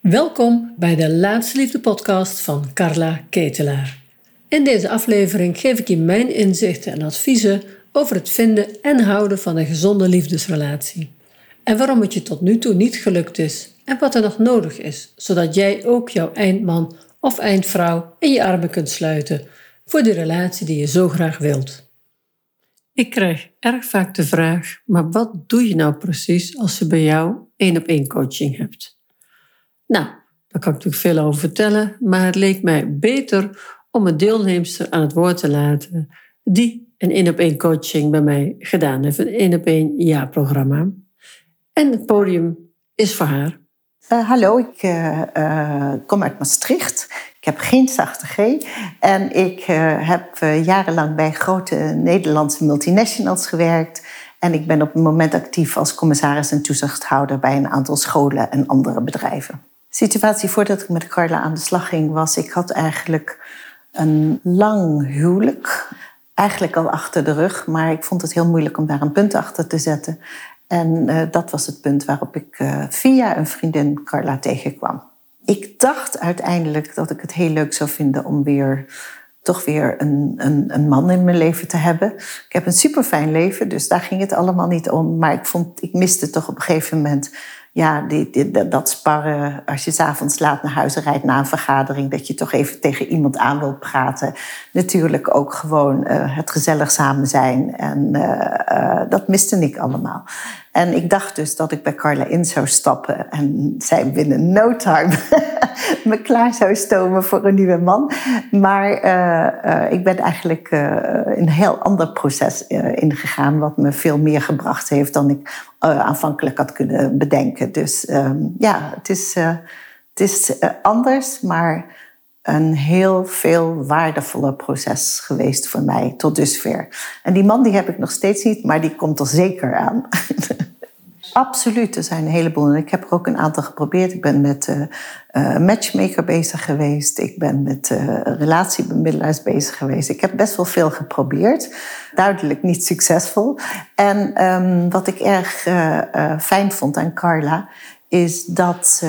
Welkom bij de Laatste Liefde podcast van Carla Ketelaar. In deze aflevering geef ik je mijn inzichten en adviezen over het vinden en houden van een gezonde liefdesrelatie. En waarom het je tot nu toe niet gelukt is en wat er nog nodig is, zodat jij ook jouw eindman of eindvrouw in je armen kunt sluiten voor de relatie die je zo graag wilt. Ik krijg erg vaak de vraag: maar wat doe je nou precies als je bij jou één op één coaching hebt? Nou, daar kan ik natuurlijk veel over vertellen, maar het leek mij beter om een deelnemster aan het woord te laten die een één op één coaching bij mij gedaan heeft, een één op één jaarprogramma. En het podium is voor haar. Uh, hallo, ik uh, uh, kom uit Maastricht. Ik heb geen zachte G. En ik heb jarenlang bij grote Nederlandse multinationals gewerkt. En ik ben op het moment actief als commissaris en toezichthouder bij een aantal scholen en andere bedrijven. Situatie voordat ik met Carla aan de slag ging was, ik had eigenlijk een lang huwelijk. Eigenlijk al achter de rug, maar ik vond het heel moeilijk om daar een punt achter te zetten. En uh, dat was het punt waarop ik uh, via een vriendin Carla tegenkwam. Ik dacht uiteindelijk dat ik het heel leuk zou vinden om weer toch weer een, een, een man in mijn leven te hebben. Ik heb een super fijn leven, dus daar ging het allemaal niet om. Maar ik, vond, ik miste toch op een gegeven moment ja, die, dat sparren als je s'avonds laat naar huis rijdt na een vergadering, dat je toch even tegen iemand aan wilt praten. Natuurlijk ook gewoon uh, het gezellig samen zijn. En uh, uh, dat miste ik allemaal. En ik dacht dus dat ik bij Carla in zou stappen en zij binnen no time me klaar zou stomen voor een nieuwe man. Maar ik ben eigenlijk een heel ander proces ingegaan, wat me veel meer gebracht heeft dan ik aanvankelijk had kunnen bedenken. Dus um, ja, het is, het is anders, maar een heel veel waardevoller proces geweest voor mij tot dusver. En die man die heb ik nog steeds niet, maar die komt er zeker aan. Absoluut, er zijn een heleboel. En ik heb er ook een aantal geprobeerd. Ik ben met uh, matchmaker bezig geweest. Ik ben met uh, relatiebemiddelaars bezig geweest. Ik heb best wel veel geprobeerd. Duidelijk niet succesvol. En um, wat ik erg fijn vond aan Carla, is dat,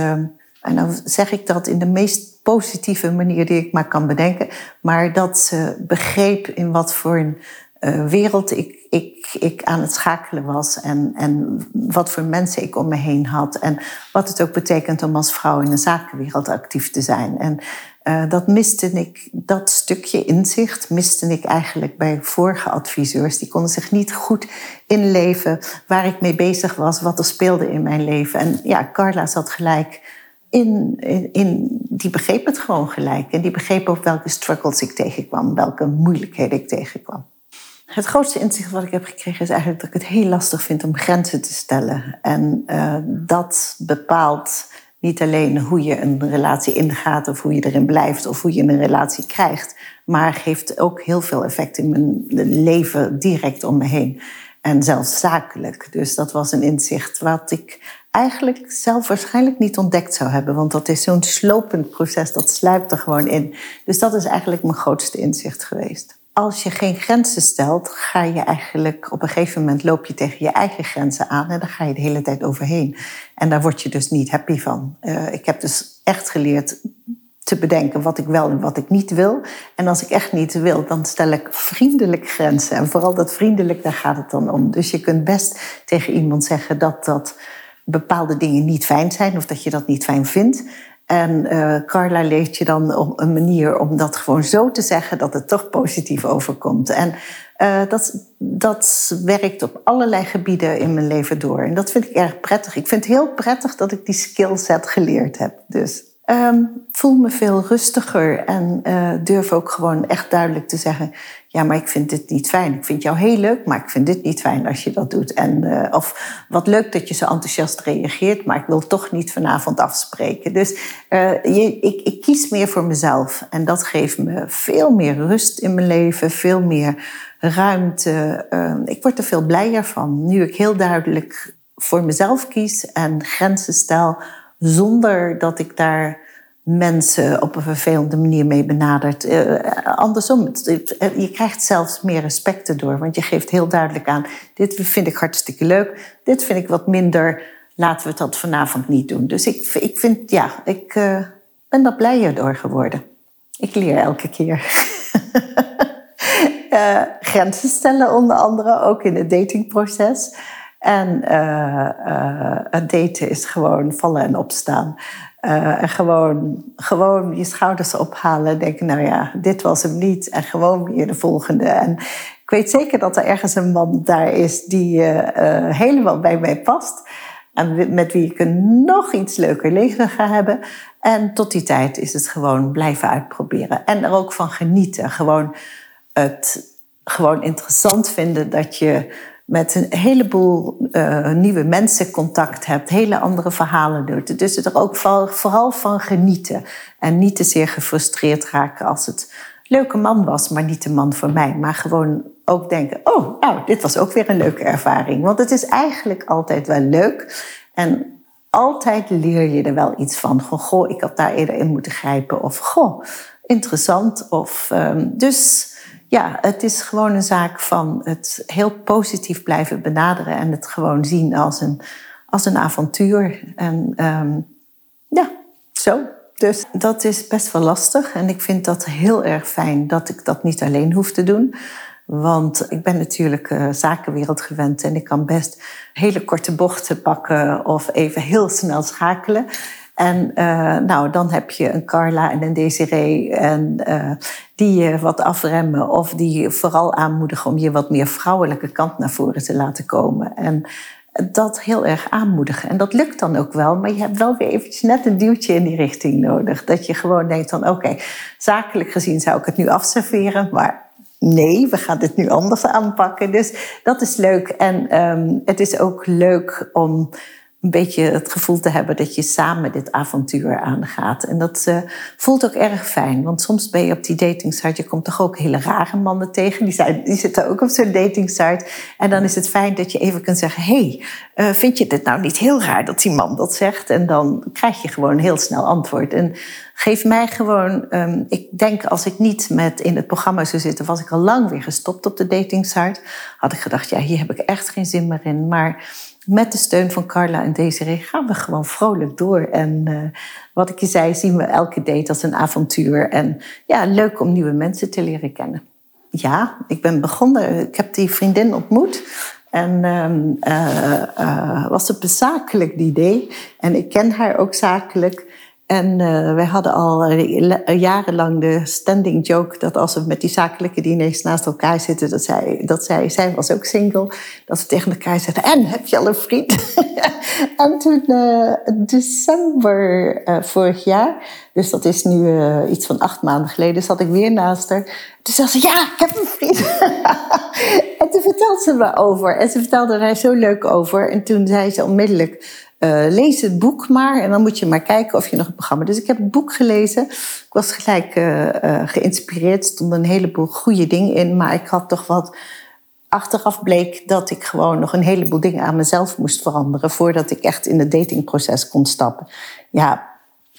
en dan zeg ik dat in de meest positieve manier die ik maar kan bedenken. Maar dat ze begreep in wat voor een uh, wereld ik, ik, ik aan het schakelen was. En, en wat voor mensen ik om me heen had. En wat het ook betekent om als vrouw in de zakenwereld actief te zijn. En uh, dat miste ik, dat stukje inzicht miste ik eigenlijk bij vorige adviseurs. Die konden zich niet goed inleven waar ik mee bezig was, wat er speelde in mijn leven. En ja, Carla zat gelijk in, in, die begreep het gewoon gelijk. En die begreep ook welke struggles ik tegenkwam, welke moeilijkheden ik tegenkwam. Het grootste inzicht wat ik heb gekregen is eigenlijk dat ik het heel lastig vind om grenzen te stellen. En uh, dat bepaalt niet alleen hoe je een relatie ingaat of hoe je erin blijft of hoe je een relatie krijgt, maar geeft ook heel veel effect in mijn leven direct om me heen. En zelfs zakelijk. Dus dat was een inzicht wat ik eigenlijk zelf waarschijnlijk niet ontdekt zou hebben. Want dat is zo'n slopend proces, dat sluipt er gewoon in. Dus dat is eigenlijk mijn grootste inzicht geweest. Als je geen grenzen stelt, ga je eigenlijk op een gegeven moment loop je tegen je eigen grenzen aan en dan ga je de hele tijd overheen. En daar word je dus niet happy van. Uh, ik heb dus echt geleerd te bedenken wat ik wel en wat ik niet wil. En als ik echt niet wil, dan stel ik vriendelijk grenzen. En vooral dat vriendelijk, daar gaat het dan om. Dus je kunt best tegen iemand zeggen dat dat bepaalde dingen niet fijn zijn of dat je dat niet fijn vindt. En uh, Carla leert je dan op een manier om dat gewoon zo te zeggen dat het toch positief overkomt. En uh, dat, dat werkt op allerlei gebieden in mijn leven door. En dat vind ik erg prettig. Ik vind het heel prettig dat ik die skillset geleerd heb. Dus um, voel me veel rustiger en uh, durf ook gewoon echt duidelijk te zeggen: ja, maar ik vind dit niet fijn. Ik vind jou heel leuk, maar ik vind dit niet fijn als je dat doet. En, uh, of wat leuk dat je zo enthousiast reageert, maar ik wil toch niet vanavond afspreken. Dus uh, je, ik, ik kies meer voor mezelf en dat geeft me veel meer rust in mijn leven, veel meer ruimte. ik word er veel blijer van nu ik heel duidelijk voor mezelf kies en grenzen stel zonder dat ik daar mensen op een vervelende manier mee benadert. Uh, andersom, je krijgt zelfs meer respect erdoor, want je geeft heel duidelijk aan: dit vind ik hartstikke leuk, dit vind ik wat minder laten we dat vanavond niet doen. Dus ik, ik vind, ja, ik uh, ben daar blijer door geworden. Ik leer elke keer. uh, grenzen stellen onder andere, ook in het datingproces. En uh, het daten is gewoon vallen en opstaan. en gewoon, gewoon je schouders ophalen. Denken, nou ja, dit was hem niet. En gewoon weer de volgende. En ik weet zeker dat er ergens een man daar is die helemaal bij mij past. En met wie ik een nog iets leuker leven ga hebben. En tot die tijd is het gewoon blijven uitproberen. En er ook van genieten. Gewoon het gewoon interessant vinden dat je met een heleboel uh, nieuwe mensen contact hebt, hele andere verhalen doet. Dus er ook vooral van genieten. En niet te zeer gefrustreerd raken als het leuke man was, maar niet de man voor mij. Maar gewoon ook denken, oh, nou, dit was ook weer een leuke ervaring. Want het is eigenlijk altijd wel leuk. En altijd leer je er wel iets van. Goh, ik had daar eerder in moeten grijpen. Of, goh, interessant. Of, um, dus ja, het is gewoon een zaak van het heel positief blijven benaderen. En het gewoon zien als een, als een avontuur. En um, ja, zo. Dus dat is best wel lastig. En ik vind dat heel erg fijn dat ik dat niet alleen hoef te doen. Want ik ben natuurlijk uh, zakenwereld gewend en ik kan best hele korte bochten pakken of even heel snel schakelen. En uh, nou, dan heb je een Carla en een Desiree en uh, die je wat afremmen of die je vooral aanmoedigen om je wat meer vrouwelijke kant naar voren te laten komen. En dat heel erg aanmoedigen. En dat lukt dan ook wel, maar je hebt wel weer eventjes net een duwtje in die richting nodig. Dat je gewoon denkt van oké, zakelijk gezien zou ik het nu afserveren, maar nee, we gaan dit nu anders aanpakken. Dus dat is leuk. En um, het is ook leuk om een beetje het gevoel te hebben dat je samen dit avontuur aangaat. En dat uh, voelt ook erg fijn. Want soms ben je op die datingsite, je komt toch ook hele rare mannen tegen. Die, zijn, die zitten ook op zo'n datingsite. En dan is het fijn dat je even kunt zeggen... hey, uh, vind je dit nou niet heel raar dat die man dat zegt? En dan krijg je gewoon heel snel antwoord. En geef mij gewoon... Um, ik denk als ik niet met in het programma zou zitten... was ik al lang weer gestopt op de datingsite. Had ik gedacht, ja, hier heb ik echt geen zin meer in. Maar met de steun van Carla en Desiree gaan we gewoon vrolijk door. En uh, wat ik je zei, zien we elke date als een avontuur. En ja, leuk om nieuwe mensen te leren kennen. Ja, ik ben begonnen. Ik heb die vriendin ontmoet. En uh, uh, was het een zakelijk idee. En ik ken haar ook zakelijk. En uh, wij hadden al uh, jarenlang de standing joke dat als we met die zakelijke diners naast elkaar zitten, dat zij, dat zij, zij was ook single, dat ze tegen elkaar zeiden: En heb je al een vriend? en toen, uh, december vorig jaar, dus dat is nu iets van acht maanden geleden, zat ik weer naast haar. Toen zei ze: Ja, ik heb een vriend. en toen vertelde ze me over. En ze vertelde er zo leuk over. En toen zei ze onmiddellijk. Uh, lees het boek maar en dan moet je maar kijken of je nog een programma. Dus ik heb het boek gelezen. Ik was gelijk uh, uh, geïnspireerd. Er stonden een heleboel goede dingen in, maar ik had toch wat. Achteraf bleek dat ik gewoon nog een heleboel dingen aan mezelf moest veranderen voordat ik echt in het datingproces kon stappen. Ja,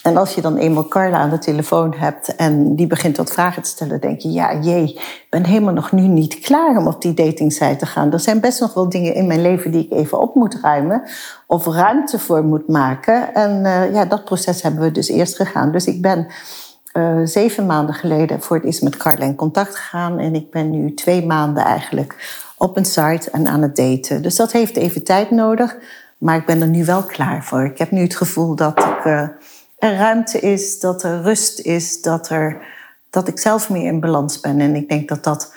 en als je dan eenmaal Carla aan de telefoon hebt en die begint wat vragen te stellen, denk je, ja, jee, ik ben helemaal nog nu niet klaar om op die datingsite te gaan. Er zijn best nog wel dingen in mijn leven die ik even op moet ruimen of ruimte voor moet maken. En uh, ja, dat proces hebben we dus eerst gegaan. Dus ik ben uh, zeven maanden geleden voor het eerst met Carla in contact gegaan en ik ben nu twee maanden eigenlijk op een site en aan het daten. Dus dat heeft even tijd nodig, maar ik ben er nu wel klaar voor. Ik heb nu het gevoel dat ik... Uh, er ruimte is, dat er rust is, dat, er, dat ik zelf meer in balans ben. En ik denk dat dat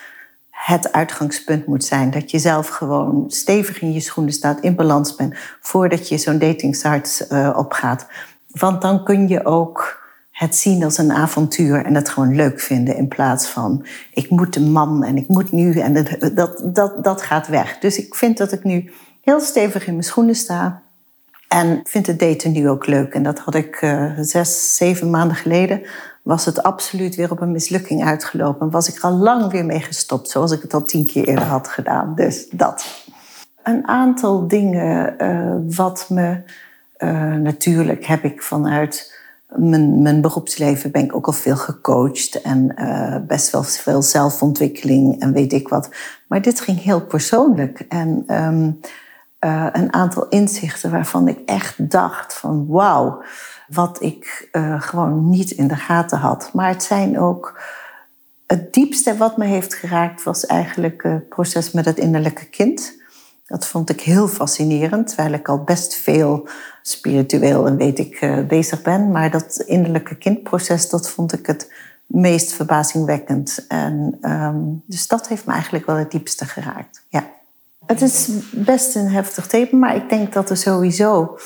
het uitgangspunt moet zijn. Dat je zelf gewoon stevig in je schoenen staat, in balans bent, voordat je zo'n datingsite uh, opgaat. Want dan kun je ook het zien als een avontuur en het gewoon leuk vinden in plaats van ik moet een man en ik moet nu en dat, dat, dat gaat weg. Dus ik vind dat ik nu heel stevig in mijn schoenen sta. En ik vind het daten nu ook leuk. En dat had ik uh, zes, zeven maanden geleden. Was het absoluut weer op een mislukking uitgelopen. Was ik er al lang weer mee gestopt. Zoals ik het al tien keer eerder had gedaan. Dus dat. Een aantal dingen uh, wat me... Uh, natuurlijk heb ik vanuit mijn, mijn beroepsleven ben ik ook al veel gecoacht. En best wel veel zelfontwikkeling en weet ik wat. Maar dit ging heel persoonlijk. En... Um, uh, een aantal inzichten waarvan ik echt dacht van wauw, wat ik uh, gewoon niet in de gaten had. Maar het zijn ook het diepste wat me heeft geraakt was eigenlijk het proces met het innerlijke kind. Dat vond ik heel fascinerend, terwijl ik al best veel spiritueel en weet ik uh, bezig ben. Maar dat innerlijke kindproces, dat vond ik het meest verbazingwekkend. En um, dus dat heeft me eigenlijk wel het diepste geraakt. Ja. Het is best een heftig thema, maar ik denk dat er sowieso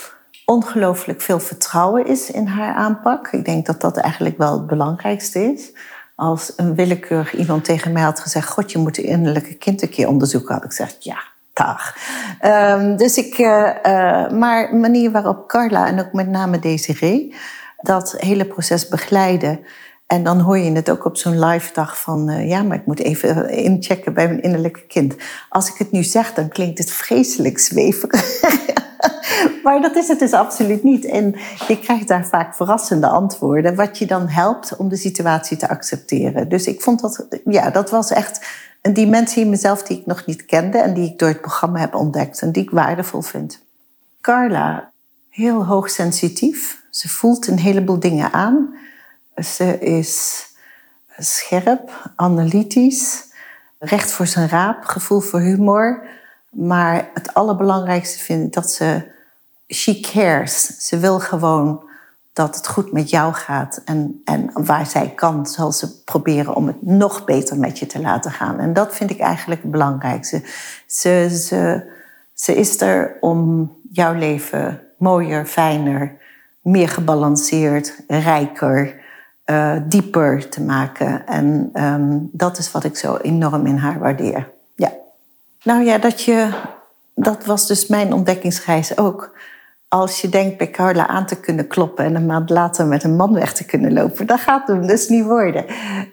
ongelooflijk veel vertrouwen is in haar aanpak. Ik denk dat dat eigenlijk wel het belangrijkste is. Als een willekeurig iemand tegen mij had gezegd: God, je moet de innerlijke kind een keer onderzoeken, had ik gezegd: ja, dag. Um, dus ik, uh, uh, maar de manier waarop Carla en ook met name Desiree dat hele proces begeleiden. En dan hoor je het ook op zo'n live dag van, uh, ja, maar ik moet even inchecken bij mijn innerlijke kind. Als ik het nu zeg, dan klinkt het vreselijk zweverig. maar dat is het dus absoluut niet. En je krijgt daar vaak verrassende antwoorden, wat je dan helpt om de situatie te accepteren. Dus ik vond dat, ja, dat was echt een dimensie in mezelf die ik nog niet kende en die ik door het programma heb ontdekt en die ik waardevol vind. Carla, heel hoogsensitief. Ze voelt een heleboel dingen aan. Ze is scherp, analytisch, recht voor zijn raap, gevoel voor humor. Maar het allerbelangrijkste vind ik dat ze, she cares. Ze wil gewoon dat het goed met jou gaat. En, en waar zij kan, zal ze proberen om het nog beter met je te laten gaan. En dat vind ik eigenlijk het belangrijkste. Ze, ze, ze is er om jouw leven mooier, fijner, meer gebalanceerd, rijker, uh, dieper te maken. En um, dat is wat ik zo enorm in haar waardeer. Ja. Nou ja, dat je. Dat was dus mijn ontdekkingsreis ook als je denkt bij Carla aan te kunnen kloppen en een maand later met een man weg te kunnen lopen, dat gaat hem dus niet worden.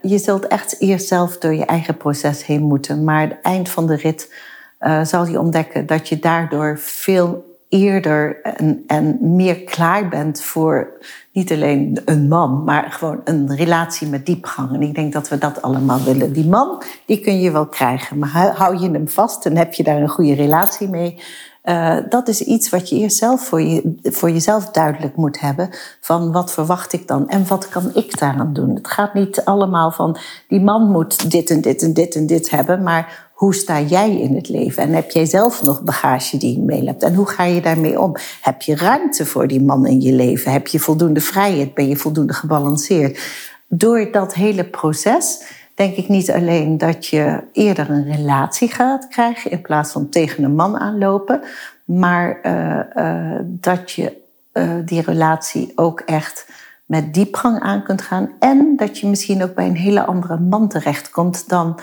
Je zult echt eerst zelf door je eigen proces heen moeten. Maar het eind van de rit uh, zal je ontdekken dat je daardoor veel eerder en, en meer klaar bent voor niet alleen een man, maar gewoon een relatie met diepgang. En ik denk dat we dat allemaal willen. Die man, die kun je wel krijgen, maar hou je hem vast en heb je daar een goede relatie mee, uh, dat is iets wat je eerst zelf voor, je, voor jezelf duidelijk moet hebben. Van wat verwacht ik dan en wat kan ik daaraan doen? Het gaat niet allemaal van die man moet dit en dit en dit en dit hebben, maar hoe sta jij in het leven? En heb jij zelf nog bagage die je mee hebt? En hoe ga je daarmee om? Heb je ruimte voor die man in je leven? Heb je voldoende vrijheid? Ben je voldoende gebalanceerd? Door dat hele proces denk ik niet alleen dat je eerder een relatie gaat krijgen in plaats van tegen een man aanlopen, maar uh, uh, dat je uh, die relatie ook echt met diepgang aan kunt gaan en dat je misschien ook bij een hele andere man terechtkomt dan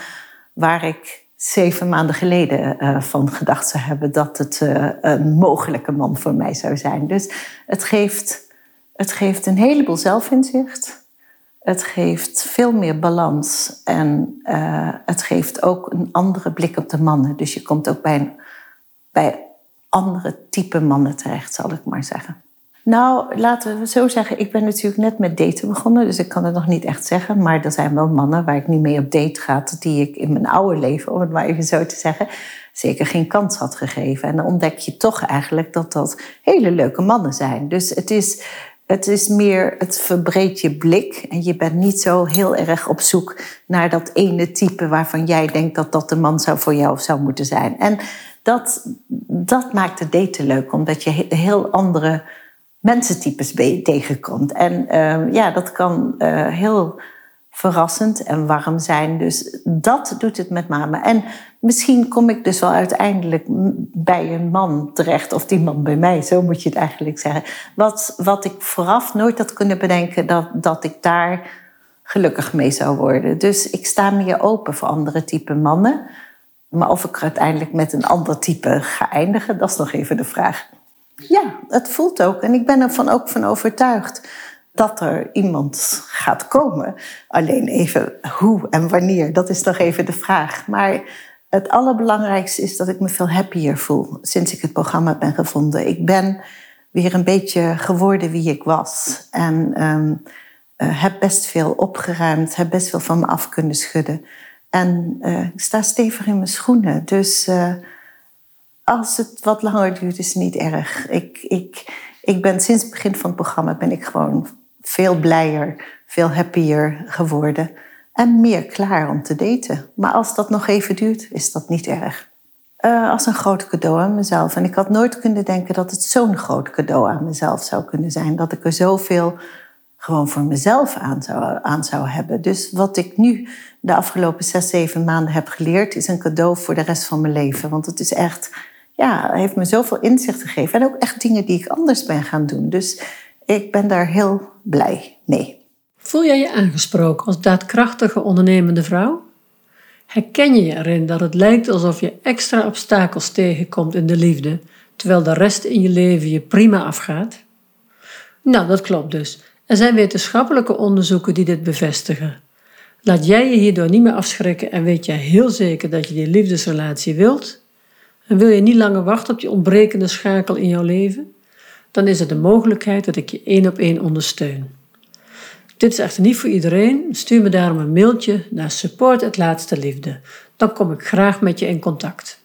waar ik zeven maanden geleden van gedacht zou hebben dat het een mogelijke man voor mij zou zijn. Dus het geeft, het geeft een heleboel zelfinzicht. Het geeft veel meer balans en uh, het geeft ook een andere blik op de mannen. Dus je komt ook bij, een, bij andere type mannen terecht, zal ik maar zeggen. Nou, laten we zo zeggen, ik ben natuurlijk net met daten begonnen, dus ik kan het nog niet echt zeggen. Maar er zijn wel mannen waar ik niet mee op date ga, die ik in mijn oude leven, om het maar even zo te zeggen, zeker geen kans had gegeven. En dan ontdek je toch eigenlijk dat dat hele leuke mannen zijn. Dus het is het is meer, het verbreedt je blik en je bent niet zo heel erg op zoek naar dat ene type waarvan jij denkt dat dat de man zou voor jou zou moeten zijn. En dat, dat maakt het daten leuk, omdat je heel andere mensentypes tegenkomt. En uh, ja, dat kan uh, heel verrassend en warm zijn. Dus dat doet het met name. En misschien kom ik dus wel uiteindelijk bij een man terecht, of die man bij mij, zo moet je het eigenlijk zeggen. Wat, wat ik vooraf nooit had kunnen bedenken dat, dat ik daar gelukkig mee zou worden. Dus ik sta meer open voor andere type mannen. Maar of ik uiteindelijk met een ander type ga eindigen, dat is nog even de vraag. Ja, het voelt ook. En ik ben er ook van overtuigd dat er iemand gaat komen. Alleen even hoe en wanneer, dat is nog even de vraag. Maar het allerbelangrijkste is dat ik me veel happier voel sinds ik het programma ben gevonden. Ik ben weer een beetje geworden wie ik was. En um, uh, heb best veel opgeruimd, heb best veel van me af kunnen schudden. En uh, ik sta stevig in mijn schoenen. Dus uh, als het wat langer duurt, is het niet erg. Ik, ik, ik ben sinds het begin van het programma ben ik gewoon veel blijer, veel happier geworden. En meer klaar om te daten. Maar als dat nog even duurt, is dat niet erg. Uh, als een groot cadeau aan mezelf. En ik had nooit kunnen denken dat het zo'n groot cadeau aan mezelf zou kunnen zijn. Dat ik er zoveel gewoon voor mezelf aan zou, aan zou hebben. Dus wat ik nu de afgelopen zes, zeven maanden heb geleerd, is een cadeau voor de rest van mijn leven. Want het is echt, ja, heeft me zoveel inzicht gegeven. En ook echt dingen die ik anders ben gaan doen. Dus ik ben daar heel blij mee. Voel jij je aangesproken als daadkrachtige ondernemende vrouw? Herken je je erin dat het lijkt alsof je extra obstakels tegenkomt in de liefde, terwijl de rest in je leven je prima afgaat? Nou, dat klopt dus. Er zijn wetenschappelijke onderzoeken die dit bevestigen. Laat jij je hierdoor niet meer afschrikken en weet jij heel zeker dat je die liefdesrelatie wilt? En wil je niet langer wachten op die ontbrekende schakel in jouw leven? Dan is er de mogelijkheid dat ik je één op één ondersteun. Dit is echter niet voor iedereen. Stuur me daarom een mailtje naar support Dan kom ik graag met je in contact.